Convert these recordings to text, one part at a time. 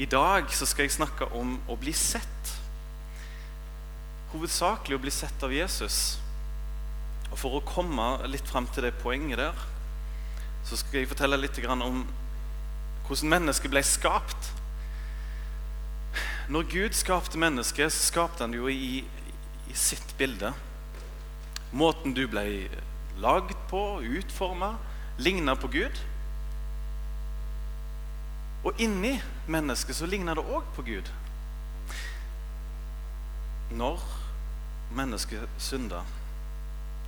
I dag så skal jeg snakke om å bli sett. Hovedsakelig å bli sett av Jesus. Og For å komme litt fram til det poenget der, så skal jeg fortelle litt om hvordan mennesket ble skapt. Når Gud skapte mennesket, så skapte han det jo i, i sitt bilde. Måten du ble lagd på, utforma, ligna på Gud. Og inni mennesket så ligner det òg på Gud. Når mennesket synda,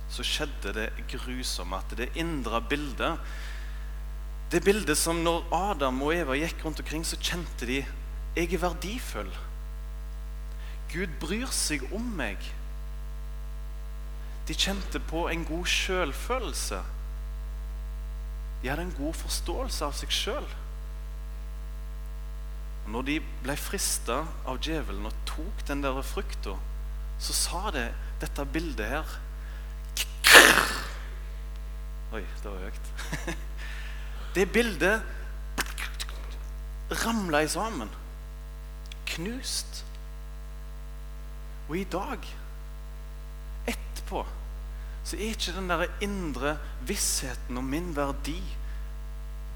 så skjedde det grusomme at det indre bildet Det bildet som når Adam og Eva gikk rundt omkring, så kjente de jeg er verdifull. Gud bryr seg om meg. De kjente på en god sjølfølelse. De hadde en god forståelse av seg sjøl. Når de ble frista av djevelen og tok den der frukta, så sa det dette bildet her Oi, det var høyt. Det bildet ramla i sammen. Knust. Og i dag, etterpå, så er ikke den der indre vissheten om min verdi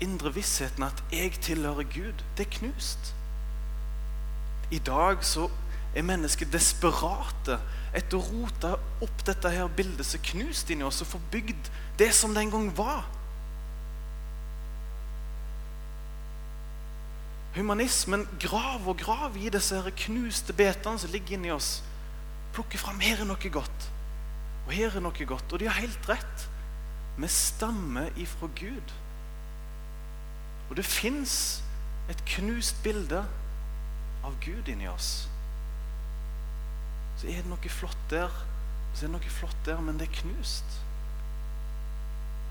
indre vissheten at jeg tilhører Gud, det er knust. I dag så er mennesket desperate etter å rote opp dette her bildet som er knust inni oss, og få bygd det som det en gang var. Humanismen graver og graver i disse her knuste betene som ligger inni oss. Plukker fram her er noe godt, og her er noe godt. Og de har helt rett. Vi stammer ifra Gud. Og det fins et knust bilde av Gud inni oss. Så er det noe flott der, så er det noe flott der, men det er knust.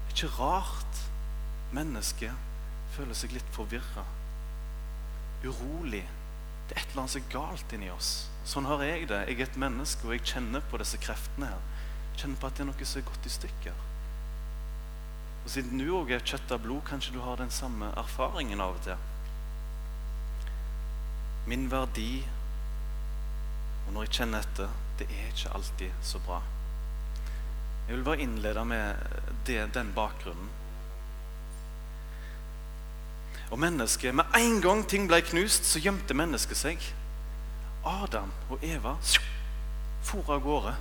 Det er ikke rart mennesket føler seg litt forvirra. Urolig. Det er et eller annet som er galt inni oss. Sånn har jeg det. Jeg er et menneske, og jeg kjenner på disse kreftene her. Jeg kjenner på at det er noe som er gått i stykker. Og Siden du òg er kjøtt av blod, kanskje du har den samme erfaringen av og til. Min verdi, og når jeg kjenner etter, det er ikke alltid så bra. Jeg vil bare innlede med det, den bakgrunnen. Og mennesket, Med en gang ting ble knust, så gjemte mennesket seg. Adam og Eva for av gårde.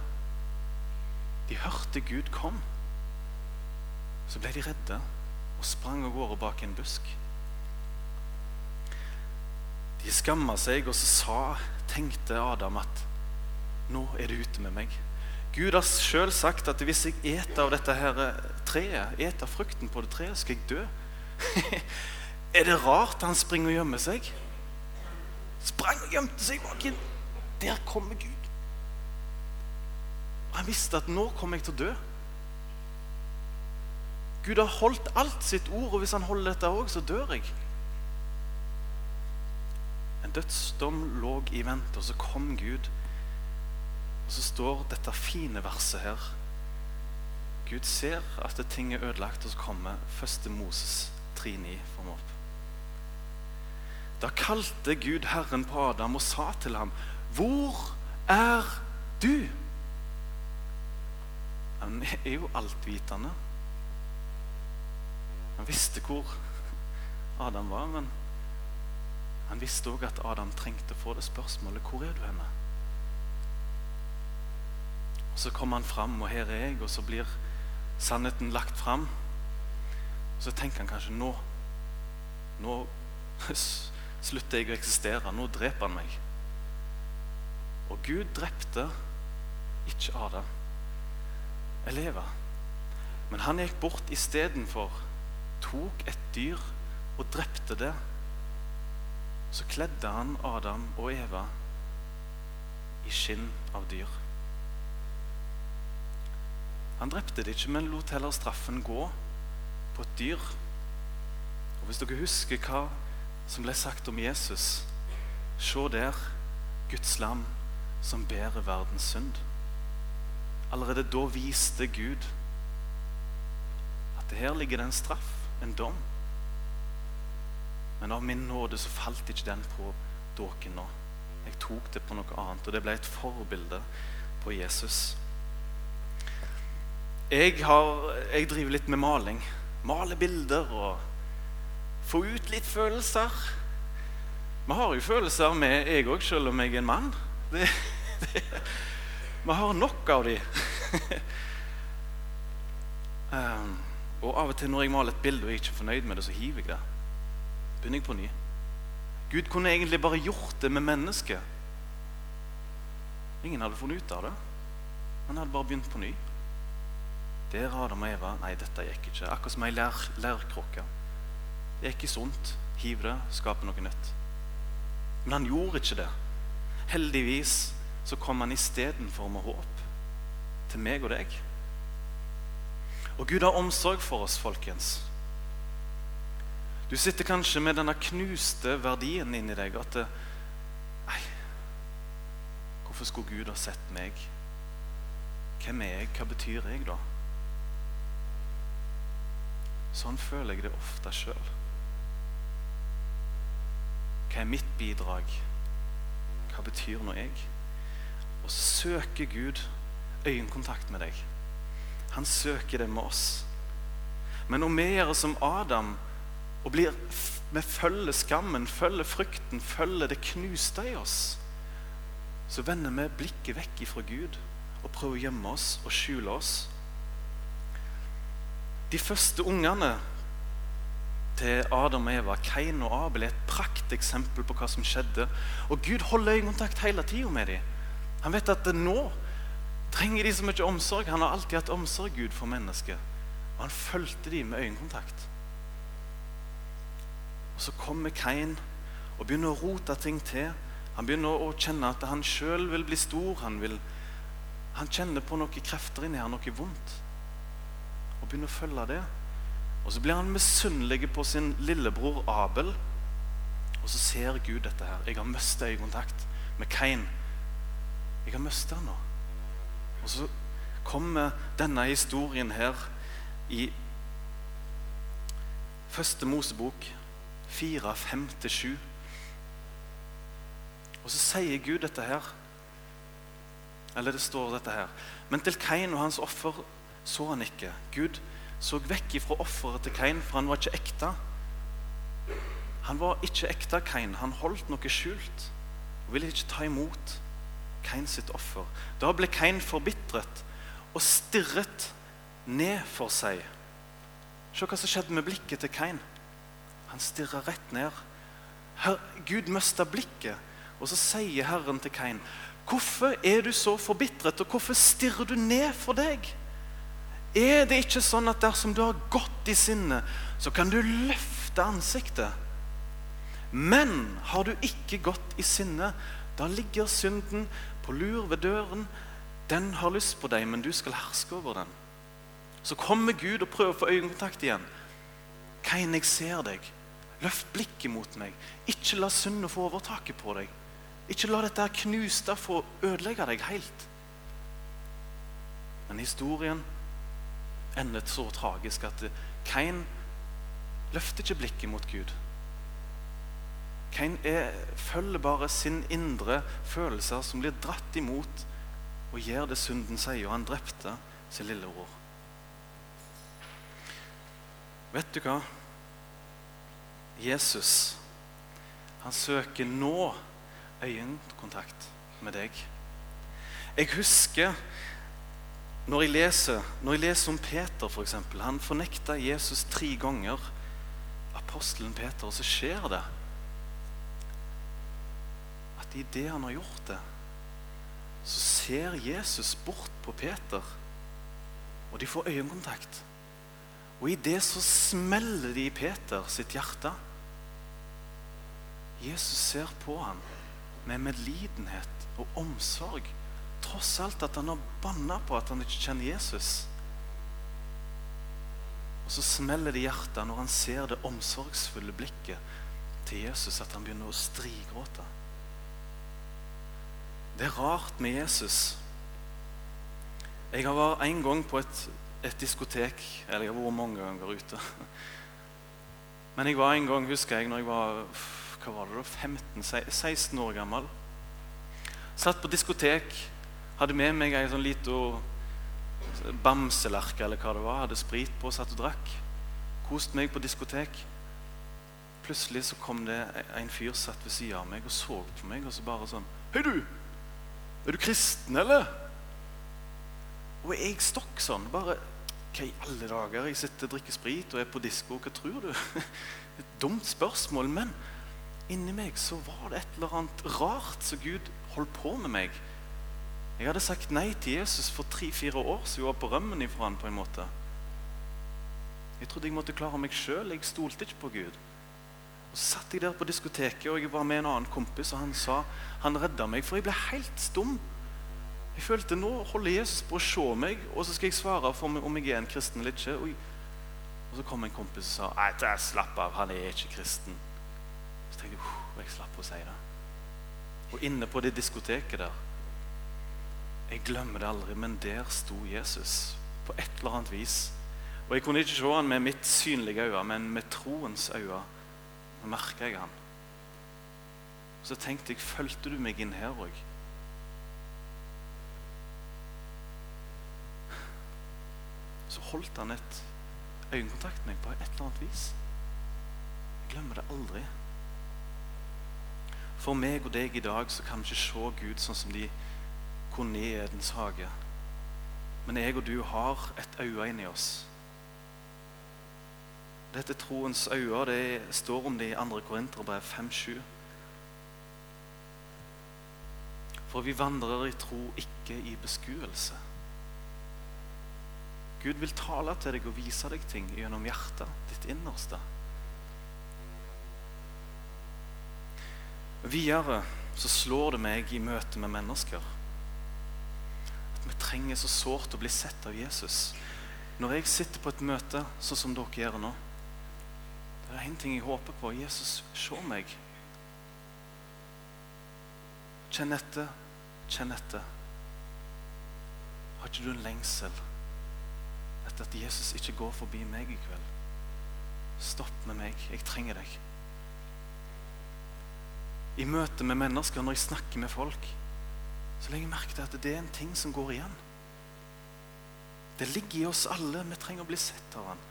De hørte Gud kom. Så ble de redde og sprang av gårde bak en busk. De skamma seg, og så sa, tenkte Adam at nå er det ute med meg. Gud har sjøl sagt at hvis jeg eter av dette her treet, eter frukten på det treet, skal jeg dø. er det rart han springer og gjemmer seg? Sprang og gjemte seg bak en Der kommer Gud. Og han visste at nå kommer jeg til å dø. Gud har holdt alt sitt ord, og hvis han holder dette òg, så dør jeg. En dødsdom lå i vente, og så kom Gud. Og så står dette fine verset her. Gud ser at ting er ødelagt, og så kommer første Moses 3,9 fram opp. Da kalte Gud Herren på Adam og sa til ham, 'Hvor er du?' Han er jo altvitende. Han visste hvor Adam var, men han visste òg at Adam trengte å få det spørsmålet 'Hvor er du henne?' Og Så kommer han fram, og her er jeg, og så blir sannheten lagt fram. Så tenker han kanskje nå Nå slutter jeg å eksistere. Nå dreper han meg. Og Gud drepte ikke Adam eller Eva. Men han gikk bort istedenfor tok et dyr og drepte det. Så kledde han Adam og Eva i skinn av dyr. Han drepte det ikke, men lot heller straffen gå på et dyr. Og Hvis dere husker hva som ble sagt om Jesus Se der, Guds lam som bærer verdens synd. Allerede da viste Gud at det her ligger det en straff en dom. Men av min nåde så falt ikke den på dere nå. Jeg tok det på noe annet, og det ble et forbilde på Jesus. Jeg, har, jeg driver litt med maling. Male bilder og få ut litt følelser. Vi har jo følelser med jeg òg, selv om jeg er en mann. Det, det, vi har nok av de. um, og av og til når jeg maler et bilde og jeg er ikke fornøyd med det, så hiver jeg det. Begynner jeg på ny. Gud kunne egentlig bare gjort det med mennesket. Ingen hadde funnet ut av det. Han hadde bare begynt på ny. Der Adam og Eva Nei, dette gikk ikke. Akkurat som ei lær. Det er ikke sunt. Hiv det, skape noe nytt. Men han gjorde ikke det. Heldigvis så kom han istedenfor med håp til meg og deg. Og Gud har omsorg for oss, folkens. Du sitter kanskje med denne knuste verdien inni deg at Nei, hvorfor skulle Gud ha sett meg? Hvem er jeg? Hva betyr jeg, da? Sånn føler jeg det ofte sjøl. Hva er mitt bidrag? Hva betyr nå jeg? Og så søker Gud øyekontakt med deg. Han søker det med oss. Men om vi gjør som Adam og blir, vi følger skammen, følger frykten, følger det knuste i oss, så vender vi blikket vekk ifra Gud og prøver å gjemme oss og skjule oss. De første ungene til Adam og Eva, Kain og Abel, er et prakteksempel på hva som skjedde. Og Gud holder øyekontakt hele tida med dem. Han vet at nå trenger de så mye omsorg. Han har alltid hatt omsorg Gud for mennesket. Og han fulgte dem med øyekontakt. Og Så kommer Kain og begynner å rote ting til. Han begynner å kjenne at han sjøl vil bli stor. Han, vil, han kjenner på noen krefter inni her, noe vondt. Og begynner å følge det. Og Så blir han misunnelig på sin lillebror Abel. Og så ser Gud dette her. Jeg har mistet øyekontakt med Kain. Jeg har mistet han nå. Og så kommer denne historien her i første Mosebok 4, 5-7. Og så sier Gud dette her. Eller det står dette her. Men til Kain og hans offer så han ikke. Gud så vekk ifra offeret til Kain, for han var ikke ekte. Han var ikke ekte, Kain. Han holdt noe skjult og ville ikke ta imot Kain sitt offer. Da ble Kain forbitret og stirret ned for seg. Se hva som skjedde med blikket til Kain. Han stirrer rett ned. Her, Gud mista blikket, og så sier Herren til Kain, 'Hvorfor er du så forbitret, og hvorfor stirrer du ned for deg?' Er det ikke sånn at dersom du har gått i sinnet, så kan du løfte ansiktet? Men har du ikke gått i sinnet, da ligger synden på lur ved døren. Den har lyst på deg, men du skal herske over den. Så kommer Gud og prøver å få øyekontakt igjen. Kain, jeg ser deg. Løft blikket mot meg. Ikke la syndet få overtaket på deg. Ikke la dette knuste få ødelegge deg helt. Men historien endet så tragisk at Kain løfter ikke blikket mot Gud. Kain er, følger bare sin indre følelser som blir dratt imot, og gjør det synden sier. Og han drepte sin lillebror. Vet du hva? Jesus han søker nå øyekontakt med deg. Jeg husker når jeg leser, når jeg leser om Peter, f.eks. For han fornekta Jesus tre ganger. Apostelen Peter. Og så skjer det at idet han har gjort det, så ser Jesus bort på Peter, og de får øyekontakt. Og i det så smeller det i Peter sitt hjerte. Jesus ser på ham med medlidenhet og omsorg, tross alt at han har banna på at han ikke kjenner Jesus. Og så smeller det i hjertet når han ser det omsorgsfulle blikket til Jesus, at han begynner å strigråte. Det er rart med Jesus. Jeg vært en gang på et et diskotek Eller jeg har vært mange ganger ute. Men jeg var en gang, husker jeg, når jeg var hva var det da, 15-16 år gammel. Satt på diskotek, hadde med meg ei sånn lita bamselerke eller hva det var. Hadde sprit på, satt og drakk. Koste meg på diskotek. Plutselig så kom det en fyr satt ved sida av meg og så på meg og så bare sånn Hei, du! Er du kristen, eller? Og jeg stokk sånn. Bare Hva i alle dager? Jeg sitter og drikker sprit og er på disko. Hva tror du? Et dumt spørsmål, men inni meg så var det et eller annet rart som Gud holdt på med meg. Jeg hadde sagt nei til Jesus for tre-fire år siden jeg var på rømmen ifra han på en måte. Jeg trodde jeg måtte klare meg sjøl. Jeg stolte ikke på Gud. Og Så satt jeg der på diskoteket, og jeg var med en annen kompis, og han sa han redda meg, for jeg ble helt stum. Jeg følte nå holder Jesus på å se meg, og så skal jeg svare for om jeg er en kristen eller ikke. Og, så kom en kompis og sa nei, slapp av, han er ikke kristen. Så tenkte jeg og jeg slapp å si det. Og inne på det diskoteket der jeg glemmer det aldri, men der sto Jesus på et eller annet vis. Og Jeg kunne ikke se han med mitt synlige øye, men med troens øye merka jeg han. Så tenkte jeg, fulgte du meg inn her òg? Så holdt han et øyekontakt med meg på et eller annet vis. Jeg glemmer det aldri. For meg og deg i dag så kan vi ikke se Gud sånn som de kunne i Edens hage. Men jeg og du har et øye inni oss. Dette troens øye det står om det i 2. Korinterbrev 5,7. For vi vandrer i tro, ikke i beskuelse. Gud vil tale til deg og vise deg ting gjennom hjertet, ditt innerste. Videre så slår det meg i møte med mennesker at vi trenger så sårt å bli sett av Jesus. Når jeg sitter på et møte sånn som dere gjør nå, det er én ting jeg håper på. Jesus, se meg. Kjenn etter, kjenn etter. Har ikke du en lengsel etter at Jesus ikke går forbi meg i kveld? Stopp med meg. Jeg trenger deg. I møte med mennesker, når jeg snakker med folk så legger jeg merke til at det er en ting som går igjen. Det ligger i oss alle. Vi trenger å bli sett av han.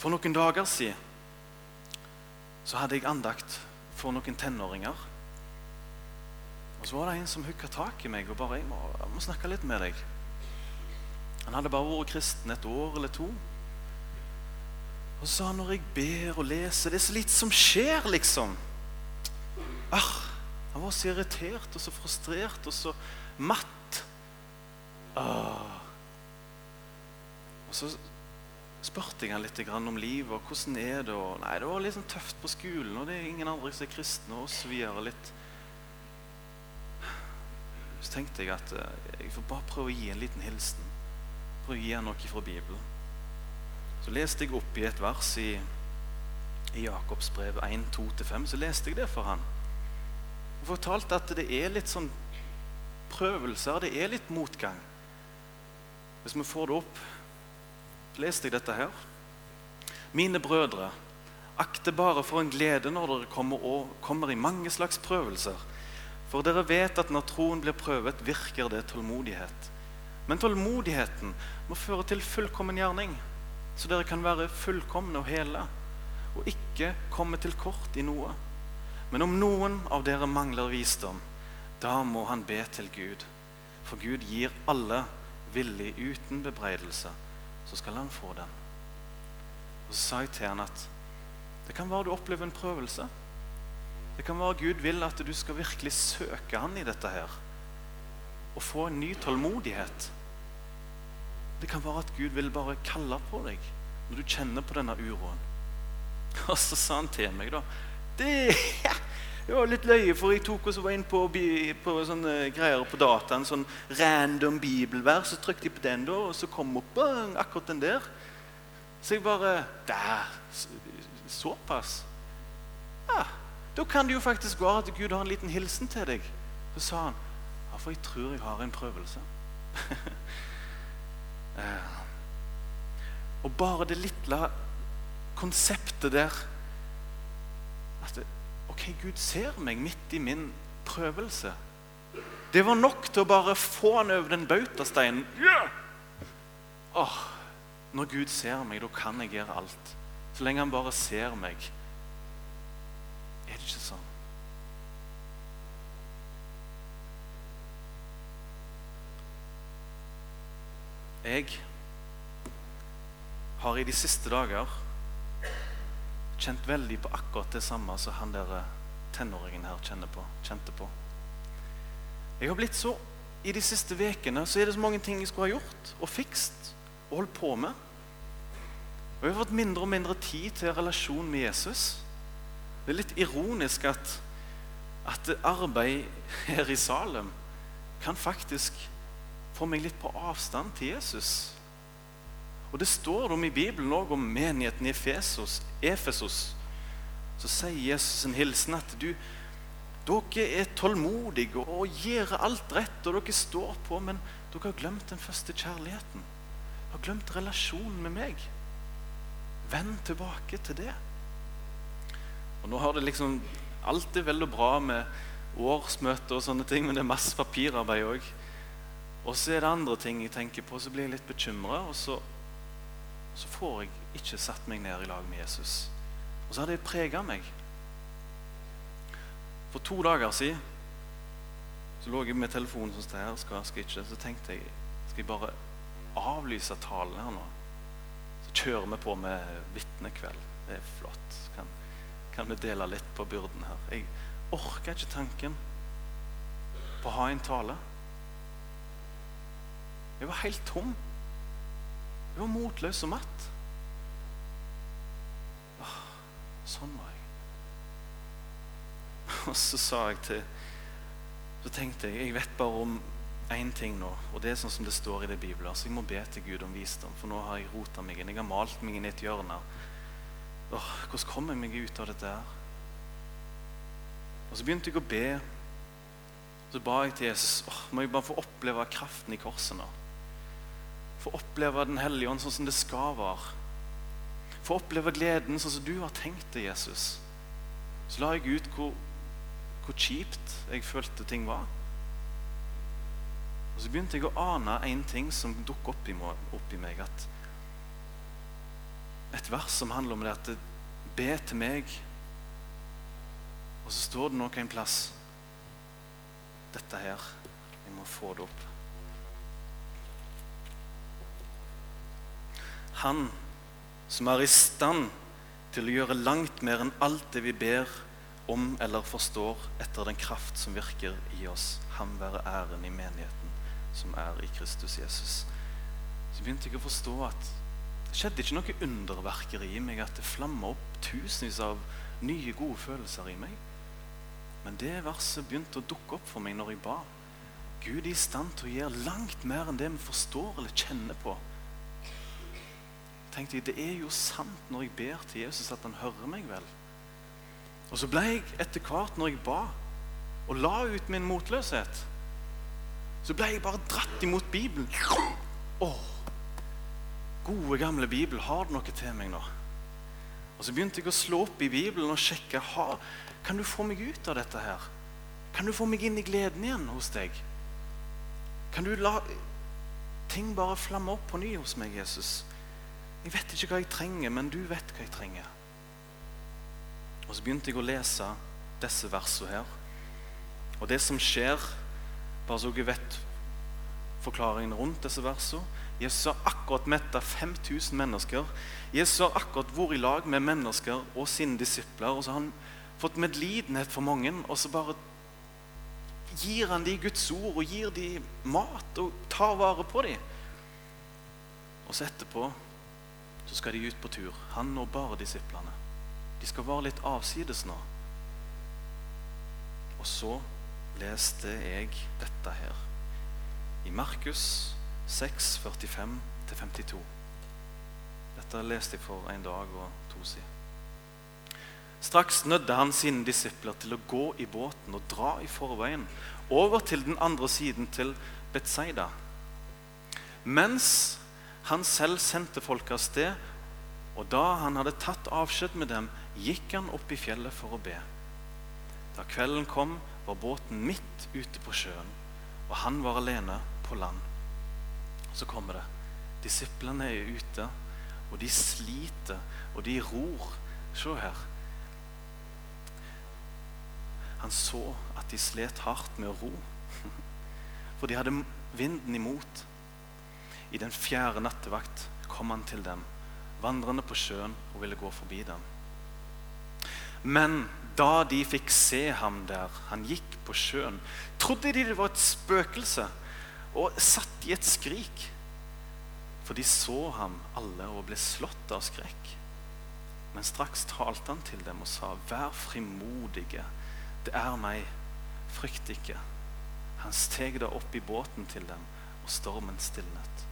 For noen dager siden så hadde jeg andakt for noen tenåringer. Og Så var det en som hooka tak i meg og bare jeg må, jeg må snakke litt med deg. Han hadde bare vært kristen et år eller to. Og så sa han når jeg ber og leser Det er så litt som skjer, liksom. Arr, han var så irritert og så frustrert og så matt. Arr. Og så spurte jeg han litt om livet og hvordan er det og Nei, det var sånn tøft på skolen, og det er ingen andre som er kristne, og videre litt. Så tenkte jeg at eh, jeg får bare prøve å gi en liten hilsen. Prøve å gi han noe fra Bibelen. Så leste jeg opp i et vers i, i Jakobs brev 1, 2-5. Så leste jeg det for han og fortalte at det er litt sånn prøvelser, det er litt motgang. Hvis vi får det opp leste jeg dette her. Mine brødre, akte bare for en glede når dere kommer, og kommer i mange slags prøvelser. For dere vet at når troen blir prøvet, virker det tålmodighet. Men tålmodigheten må føre til fullkommen gjerning, så dere kan være fullkomne og hele, og ikke komme til kort i noe. Men om noen av dere mangler visdom, da må han be til Gud. For Gud gir alle villig uten bebreidelse, så skal han få den. Og Så sa jeg til han at det kan være du opplever en prøvelse. Det kan være Gud vil at du skal virkelig søke han i dette her. Og få en ny tålmodighet. Det kan være at Gud vil bare kalle på deg når du kjenner på denne uroen. Og så sa han til meg, da det, det var litt løye, for jeg tok og var inn på, på sånne greier på dataen. Sånn random bibelvers. Så trykte jeg på den, da, og så kom opp bang, akkurat den der. Så jeg bare Der! Såpass? Ja, Da kan det jo faktisk være at Gud har en liten hilsen til deg. Så sa han ja, for jeg tror jeg har en prøvelse. og bare det lille konseptet der at det, OK, Gud ser meg midt i min prøvelse. Det var nok til å bare få han over den bautasteinen. Yeah! Oh, når Gud ser meg, da kan jeg gjøre alt. Så lenge han bare ser meg. Er det ikke sånn? Jeg har i de siste dager kjent veldig på akkurat det samme som han der tenåringen her på, kjente på. Jeg har blitt så I de siste ukene så er det så mange ting jeg skulle ha gjort og fikst og holdt på med. Og jeg har fått mindre og mindre tid til relasjon med Jesus. Det er litt ironisk at, at arbeid her i Salem kan faktisk få meg litt på avstand til Jesus. Og Det står om i Bibelen også om menigheten i Efesos. Efesos så sier Jesus en hilsen at du, dere er tålmodige og gjør alt rett, og dere står på, men dere har glemt den første kjærligheten. Dere har glemt relasjonen med meg. Vend tilbake til det. Og nå har det liksom alltid vel og bra med årsmøter og sånne ting, men det er masse papirarbeid òg. Og så er det andre ting jeg tenker på, så blir jeg litt bekymra, og så, så får jeg ikke satt meg ned i lag med Jesus. Og så har det prega meg. For to dager siden så lå jeg med telefonen som står her, skal, skal ikke, så tenkte jeg skal jeg bare avlyse talen her nå. Så kjører vi på med vitnekveld. Det er flott. Kan, kan vi dele litt på byrden her? Jeg orker ikke tanken på å ha en tale. Jeg var helt tom. Jeg var motløs og matt. Åh, sånn var jeg. Og så sa jeg til Så tenkte jeg jeg vet bare om én ting nå, og det er sånn som det står i det Bibelen. Så jeg må be til Gud om visdom, for nå har jeg rota meg inn. Jeg har malt meg inn i et hjørne. Åh, hvordan kommer jeg meg ut av dette her? Og så begynte jeg å be. Så ba jeg til Jesus åh, må jeg bare få oppleve kraften i korset nå. Få oppleve Den hellige ånd sånn som det skal være. Få oppleve gleden sånn som du har tenkt det, Jesus. Så la jeg ut hvor hvor kjipt jeg følte ting var. Og Så begynte jeg å ane en ting som dukket opp opp i meg. At et vers som handler om det at det, Be til meg. Og så står det nok en plass Dette her. Jeg må få det opp. Han som er i stand til å gjøre langt mer enn alt det vi ber om eller forstår etter den kraft som virker i oss. Ham være æren i menigheten som er i Kristus Jesus. Så begynte jeg å forstå at det skjedde ikke noe underverkeri i meg, at det flamma opp tusenvis av nye, gode følelser i meg. Men det verset begynte å dukke opp for meg når jeg ba. Gud er i stand til å gjøre langt mer enn det vi forstår eller kjenner på. Tenkte jeg, Det er jo sant når jeg ber til Jesus, at han hører meg vel. Og så ble jeg etter hvert, når jeg ba og la ut min motløshet, så ble jeg bare dratt imot Bibelen. Å, gode, gamle Bibel, har du noe til meg nå? Og Så begynte jeg å slå opp i Bibelen og sjekke ha, kan du få meg ut av dette. her? Kan du få meg inn i gleden igjen hos deg? Kan du la ting bare flamme opp på ny hos meg, Jesus? Jeg vet ikke hva jeg trenger, men du vet hva jeg trenger. Og så begynte jeg å lese disse versene her. Og det som skjer, bare så jeg vet forklaringen rundt disse versene Jesus har akkurat metta 5000 mennesker. Jesus har akkurat vært i lag med mennesker og sine disipler. Og så har han fått medlidenhet for mange, og så bare gir han dem Guds ord og gir dem mat og tar vare på dem. Og så etterpå så skal de ut på tur, han og bare disiplene. De skal være litt avsides nå. Og så leste jeg dette her i Markus 6, 45-52. Dette leste jeg for en dag og to siden. Straks nødde han sine disipler til å gå i båten og dra i forveien over til den andre siden til Betzaida. Mens han selv sendte folk av sted Og da han hadde tatt avskjed med dem, gikk han opp i fjellet for å be. Da kvelden kom, var båten midt ute på sjøen, og han var alene på land. Så kommer det. Disiplene er ute, og de sliter, og de ror. Se her. Han så at de slet hardt med å ro, for de hadde vinden imot. I den fjerde nattevakt kom han til dem, vandrende på sjøen, og ville gå forbi dem. Men da de fikk se ham der han gikk på sjøen, trodde de det var et spøkelse, og satt i et skrik. For de så ham alle og ble slått av skrekk. Men straks talte han til dem og sa, Vær frimodige, det er meg, frykt ikke. Han steg da opp i båten til dem, og stormen stilnet.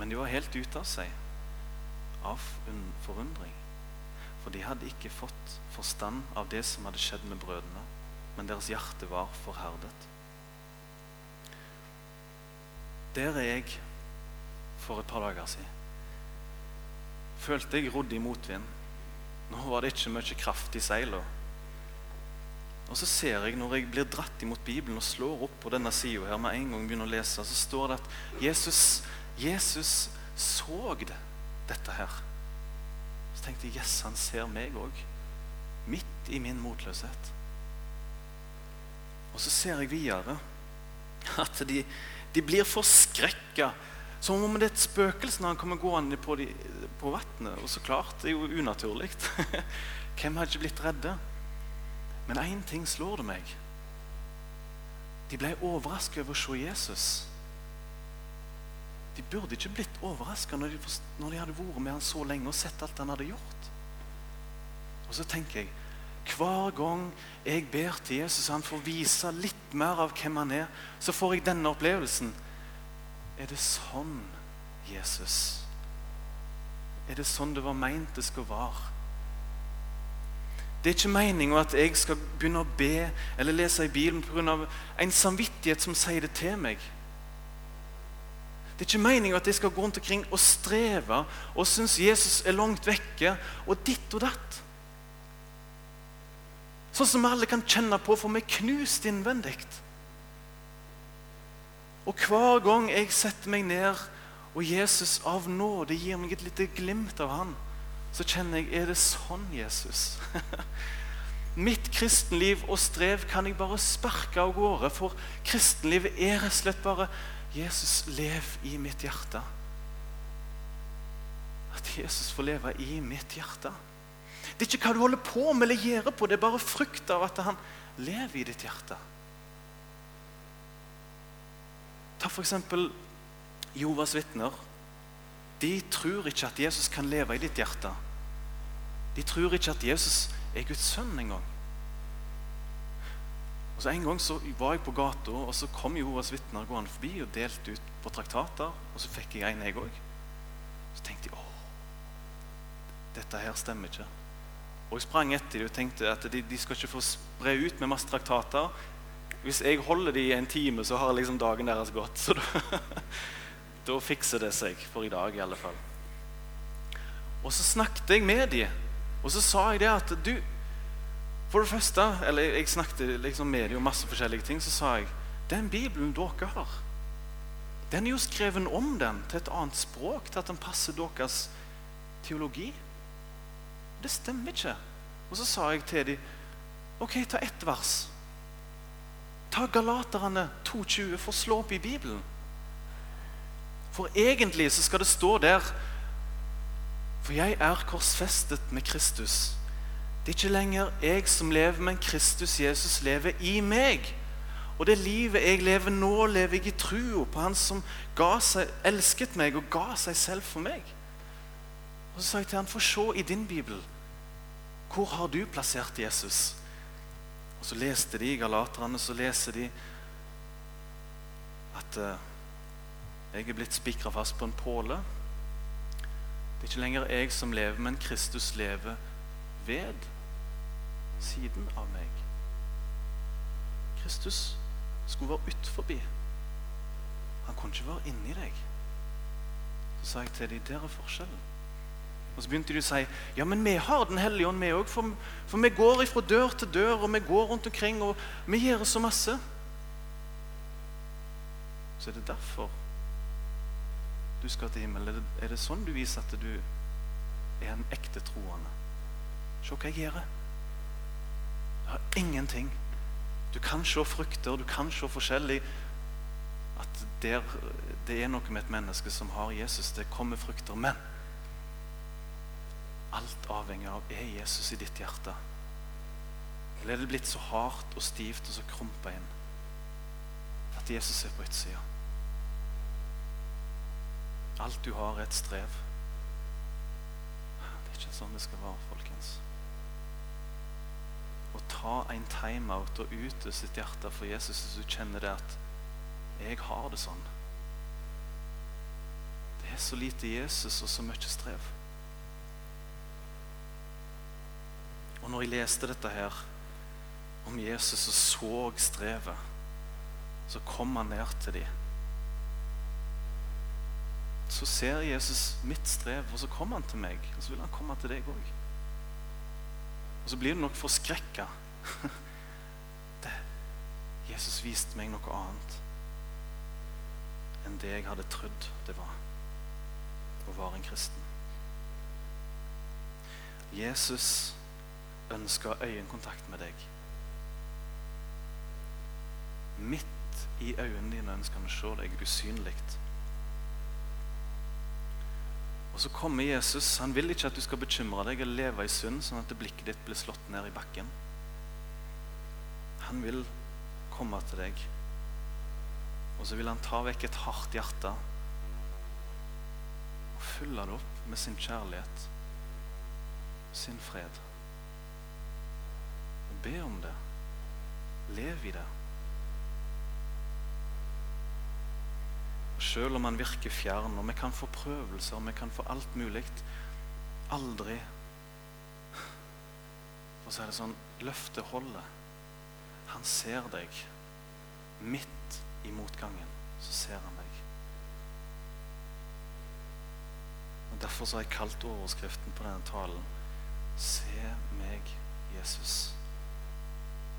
Men de var helt ute av seg av forundring. For de hadde ikke fått forstand av det som hadde skjedd med brødrene, men deres hjerte var forherdet. Der er jeg for et par dager siden. Følte jeg rodde i motvind. Nå var det ikke mye kraft i seilene. Og så ser jeg når jeg blir dratt imot Bibelen og slår opp på denne sida her med en gang begynner å lese, så står det at Jesus, Jesus så det, dette her. Så tenkte jeg yes, han ser meg òg. Midt i min motløshet. Og så ser jeg videre at de, de blir forskrekka. Som om det er et spøkelse når han kommer gående på, de, på vannet. Og så klart, det er jo unaturlig. Hvem har ikke blitt redde? Men én ting slår det meg. De ble overrasket over å se Jesus. De burde ikke blitt overrasket når, når de hadde vært med han så lenge og sett alt han hadde gjort. Og så tenker jeg hver gang jeg ber til Jesus han får vise litt mer av hvem han er, så får jeg denne opplevelsen. Er det sånn, Jesus? Er det sånn det var meint det skal være? Det er ikke meninga at jeg skal begynne å be eller lese i Bibelen pga. en samvittighet som sier det til meg. Det er ikke meninga at jeg skal gå rundt omkring og streve og synes Jesus er langt vekke, og ditt og datt. Sånn som vi alle kan kjenne på, for vi er knust innvendig. Og hver gang jeg setter meg ned, og Jesus av nåde gir meg et lite glimt av Han, så kjenner jeg Er det sånn, Jesus? Mitt kristenliv og strev kan jeg bare sparke av gårde, for kristenlivet er rett og slett bare Jesus, lev i mitt hjerte. At Jesus får leve i mitt hjerte. Det er ikke hva du holder på med eller gjør på, det er bare frukt av at han lever i ditt hjerte. Ta f.eks. Jovas vitner. De tror ikke at Jesus kan leve i ditt hjerte. De tror ikke at Jesus er Guds sønn engang. Og så En gang så var jeg på gata, og så kom Jehovas vitner gående forbi og delte ut på traktater. Og så fikk jeg en, jeg òg. Så tenkte jeg åh, dette her stemmer ikke. Og jeg sprang etter dem og tenkte at de, de, skal ikke få spre ut med masse traktater. Hvis jeg holder dem i en time, så har liksom dagen deres gått. Så da da fikser det seg for i dag, i alle fall. Og så snakket jeg med dem, og så sa jeg det at du For det første Eller jeg snakket liksom med dem om masse forskjellige ting. Så sa jeg den Bibelen dere har, den er jo skrevet om den til et annet språk, til at den passer deres teologi. Det stemmer ikke. Og så sa jeg til dem OK, ta ett vers. Ta Galaterne 2,20 for å slå opp i Bibelen. For egentlig så skal det stå der For jeg er korsfestet med Kristus. Det er ikke lenger jeg som lever, men Kristus Jesus lever i meg. Og det livet jeg lever nå, lever jeg i trua på Han som seg, elsket meg og ga seg selv for meg. Og Så sa jeg til han, få se i din bibel. Hvor har du plassert Jesus? Og Så leste de i Galaterne, så leser de at uh, jeg er blitt spikra fast på en påle. Det er ikke lenger jeg som lever, men Kristus lever ved siden av meg. Kristus skulle være utenfor. Han kunne ikke være inni deg. Så sa jeg til dem der er forskjellen. Og så begynte de å si ja, men vi har Den hellige ånd, vi òg. For, for vi går fra dør til dør, og vi går rundt omkring, og vi gjør så masse. Så er det derfor du skal til himmelen. Er det sånn du viser at du er en ekte troende? Se hva jeg gjør. Det har ingenting. Du kan se frukter, du kan se forskjellig. At der, det er noe med et menneske som har Jesus. Det kommer frukter. Men alt avhenger av er Jesus i ditt hjerte. Eller er det blitt så hardt og stivt og så krumpa inn at Jesus er på utsida? Alt du har, er et strev. Det er ikke sånn det skal være, folkens. Å ta en timeout og ute sitt hjerte for Jesus hvis du kjenner det at 'jeg har det sånn'. Det er så lite Jesus og så mye strev. Og når jeg leste dette her om Jesus og så strevet, så kom han ned til dem. Så ser Jesus mitt strev, og så kommer han til meg. Og så vil han komme til deg òg. Og så blir du nok forskrekka. Jesus viste meg noe annet enn det jeg hadde trodd det var å være en kristen. Jesus ønsker øyekontakt med deg. Midt i øynene dine ønsker han å se deg usynlig. Og så kommer Jesus. Han vil ikke at du skal bekymre deg eller leve i synd, sånn at blikket ditt blir slått ned i bakken. Han vil komme til deg, og så vil han ta vekk et hardt hjerte og fylle det opp med sin kjærlighet, sin fred. Og be om det. Lev i det. Og Selv om han virker fjern, og vi kan få prøvelser, og vi kan få alt mulig Aldri For så er det sånn løftet holder. Han ser deg. Midt i motgangen så ser han deg. Og Derfor så har jeg kalt overskriften på denne talen Se meg, Jesus.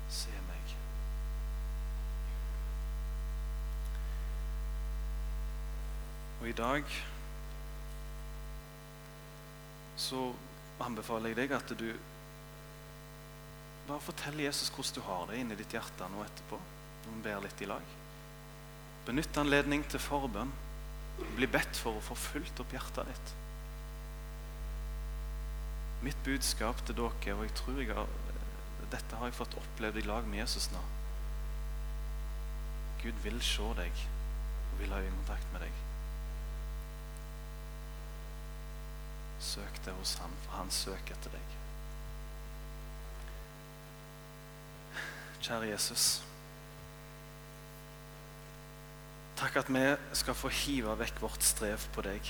Se meg. Og i dag så anbefaler jeg deg at du bare fortell Jesus hvordan du har det inni ditt hjerte nå etterpå. Når vi ber litt i lag. Benytt anledning til forbønn. Bli bedt for å få fulgt opp hjertet ditt. Mitt budskap til dere, og jeg tror jeg har, dette har jeg fått opplevd i lag med Jesus nå Gud vil se deg og vil ha øyekontakt med deg. Søk det hos ham, for han søker etter deg. Kjære Jesus. Takk at vi skal få hive vekk vårt strev på deg.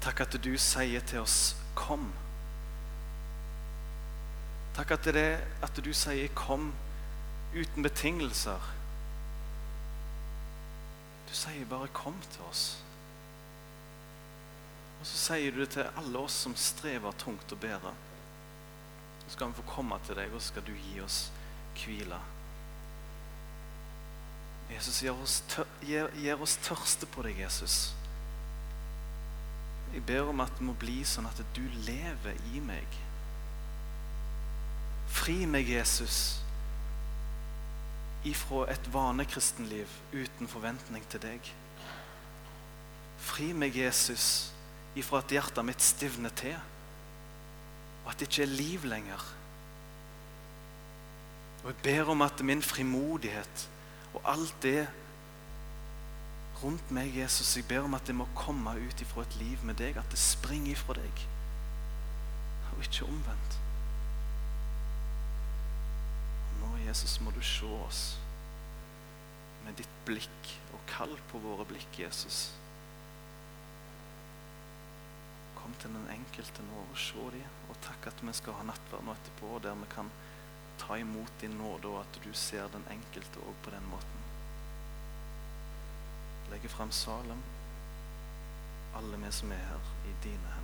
Takk at du sier til oss 'kom'. Takk at, det at du sier 'kom' uten betingelser. Du sier bare 'kom til oss'. Og så sier du det til alle oss som strever tungt og bedre. Så skal vi få komme til deg, og så skal du gi oss hvile. Jesus, gir oss, tør, gir, gir oss tørste på deg, Jesus. Jeg ber om at det må bli sånn at du lever i meg. Fri meg, Jesus, ifra et vanekristenliv uten forventning til deg. Fri meg, Jesus, ifra at hjertet mitt stivner til, og at det ikke er liv lenger. Og jeg ber om at min frimodighet og alt det rundt meg, Jesus, jeg ber om at det må komme ut ifra et liv med deg, at det springer ifra deg, og ikke omvendt. Nå, Jesus, må du se oss med ditt blikk, og kall på våre blikk, Jesus. Kom til den enkelte nå og se dem. Og takk at vi skal ha nattverd nå etterpå, der vi kan ta imot din nåde, og at du ser den enkelte òg på den måten. Legge fram Salem, alle vi som er her, i dine hender.